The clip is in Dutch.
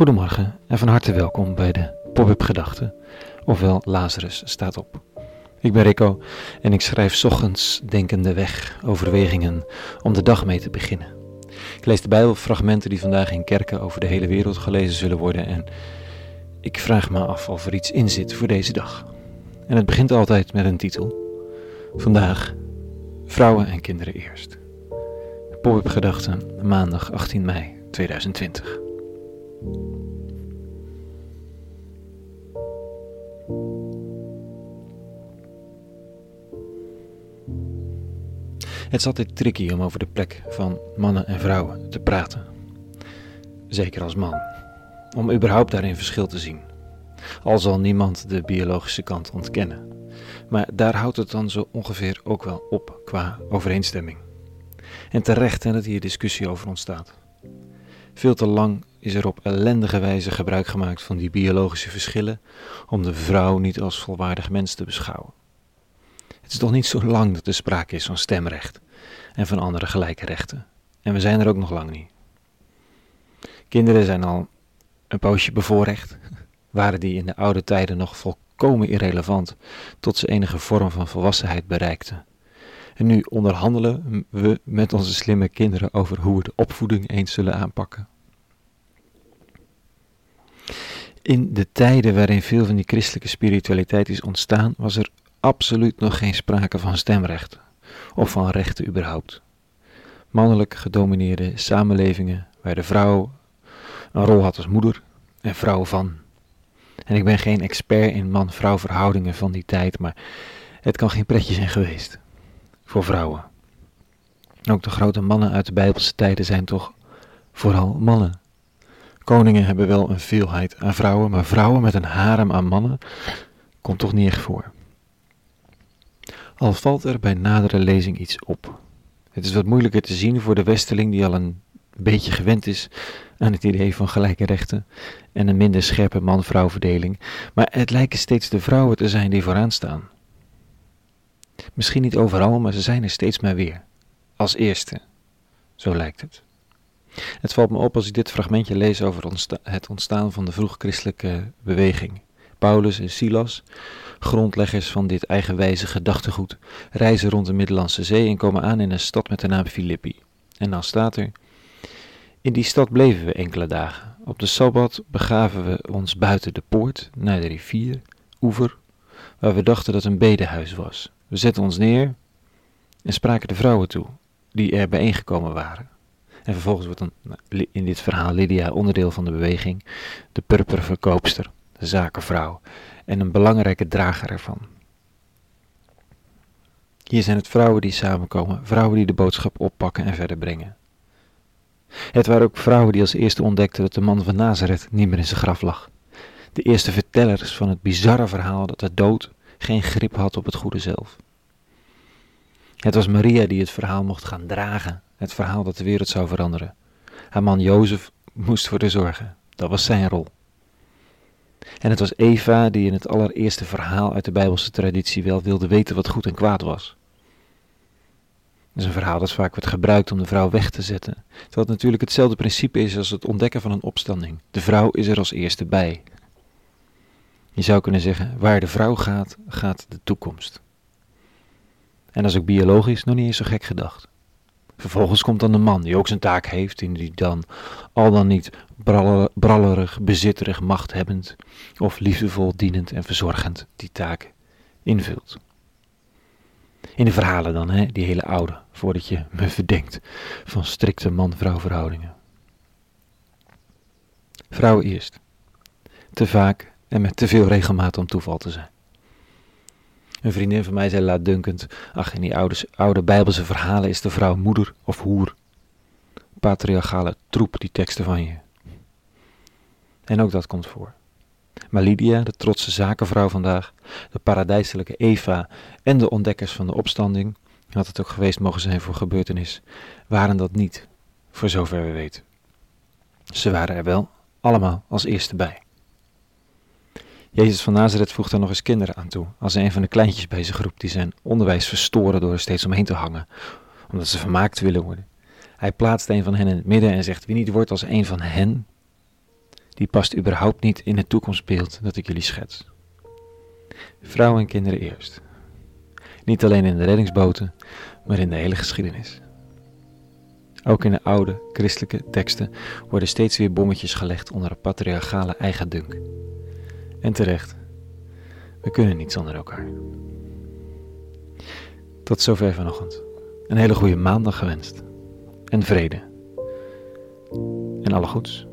Goedemorgen en van harte welkom bij de Pop-up Gedachten, ofwel Lazarus staat op. Ik ben Rico en ik schrijf ochtends denkende weg overwegingen om de dag mee te beginnen. Ik lees de Bijbelfragmenten die vandaag in kerken over de hele wereld gelezen zullen worden en ik vraag me af of er iets in zit voor deze dag. En het begint altijd met een titel. Vandaag Vrouwen en kinderen eerst. Pop-up Gedachten, maandag 18 mei 2020. Het is altijd tricky om over de plek van mannen en vrouwen te praten. Zeker als man. Om überhaupt daarin verschil te zien. Al zal niemand de biologische kant ontkennen. Maar daar houdt het dan zo ongeveer ook wel op qua overeenstemming. En terecht dat hier discussie over ontstaat. Veel te lang is er op ellendige wijze gebruik gemaakt van die biologische verschillen om de vrouw niet als volwaardig mens te beschouwen. Het is toch niet zo lang dat er sprake is van stemrecht en van andere gelijke rechten. En we zijn er ook nog lang niet. Kinderen zijn al een poosje bevoorrecht. Waren die in de oude tijden nog volkomen irrelevant tot ze enige vorm van volwassenheid bereikten. En nu onderhandelen we met onze slimme kinderen over hoe we de opvoeding eens zullen aanpakken. In de tijden waarin veel van die christelijke spiritualiteit is ontstaan, was er absoluut nog geen sprake van stemrecht of van rechten überhaupt. Mannelijk gedomineerde samenlevingen waar de vrouw een rol had als moeder en vrouw van. En ik ben geen expert in man-vrouw verhoudingen van die tijd, maar het kan geen pretje zijn geweest voor vrouwen. Ook de grote mannen uit de Bijbelse tijden zijn toch vooral mannen. Koningen hebben wel een veelheid aan vrouwen, maar vrouwen met een harem aan mannen komt toch niet echt voor. Al valt er bij nadere lezing iets op. Het is wat moeilijker te zien voor de westeling die al een beetje gewend is aan het idee van gelijke rechten en een minder scherpe man-vrouw verdeling, maar het lijken steeds de vrouwen te zijn die vooraan staan. Misschien niet overal, maar ze zijn er steeds maar weer. Als eerste. Zo lijkt het. Het valt me op als ik dit fragmentje lees over het ontstaan van de vroeg-christelijke beweging. Paulus en Silas, grondleggers van dit eigenwijze gedachtegoed, reizen rond de Middellandse Zee en komen aan in een stad met de naam Filippi. En dan staat er: In die stad bleven we enkele dagen. Op de sabbat begaven we ons buiten de poort naar de rivier, oever, waar we dachten dat een bedehuis was. We zetten ons neer en spraken de vrouwen toe, die er bijeengekomen waren. En vervolgens wordt dan nou, in dit verhaal Lydia onderdeel van de beweging, de purperverkoopster, zakenvrouw en een belangrijke drager ervan. Hier zijn het vrouwen die samenkomen, vrouwen die de boodschap oppakken en verder brengen. Het waren ook vrouwen die als eerste ontdekten dat de man van Nazareth niet meer in zijn graf lag. De eerste vertellers van het bizarre verhaal dat de dood geen grip had op het goede zelf. Het was Maria die het verhaal mocht gaan dragen, het verhaal dat de wereld zou veranderen. Haar man Jozef moest voor de zorgen, dat was zijn rol. En het was Eva die in het allereerste verhaal uit de Bijbelse traditie wel wilde weten wat goed en kwaad was. Dat is een verhaal dat vaak wordt gebruikt om de vrouw weg te zetten, terwijl het natuurlijk hetzelfde principe is als het ontdekken van een opstanding. De vrouw is er als eerste bij. Je zou kunnen zeggen, waar de vrouw gaat, gaat de toekomst. En dat is ook biologisch nog niet eens zo gek gedacht. Vervolgens komt dan de man, die ook zijn taak heeft en die dan al dan niet brallerig, bezitterig, machthebbend of liefdevol, dienend en verzorgend die taak invult. In de verhalen dan, hè, die hele oude, voordat je me verdenkt van strikte man-vrouw verhoudingen. Vrouwen eerst. Te vaak en met te veel regelmaat om toeval te zijn. Een vriendin van mij zei laatdunkend, ach in die oude, bijbelse verhalen is de vrouw moeder of hoer. Patriarchale troep, die teksten van je. En ook dat komt voor. Maar Lydia, de trotse zakenvrouw vandaag, de paradijselijke Eva en de ontdekkers van de opstanding, had het ook geweest mogen zijn voor gebeurtenis, waren dat niet, voor zover we weten. Ze waren er wel, allemaal als eerste bij. Jezus van Nazareth voegt daar nog eens kinderen aan toe, als een van de kleintjes bij zijn groep die zijn onderwijs verstoren door er steeds omheen te hangen, omdat ze vermaakt willen worden. Hij plaatst een van hen in het midden en zegt: Wie niet wordt als een van hen, die past überhaupt niet in het toekomstbeeld dat ik jullie schets. Vrouwen en kinderen eerst. Niet alleen in de reddingsboten, maar in de hele geschiedenis. Ook in de oude christelijke teksten worden steeds weer bommetjes gelegd onder een patriarchale eigendunk. En terecht, we kunnen niet zonder elkaar. Tot zover vanochtend. Een hele goede maandag gewenst. En vrede. En alle goeds.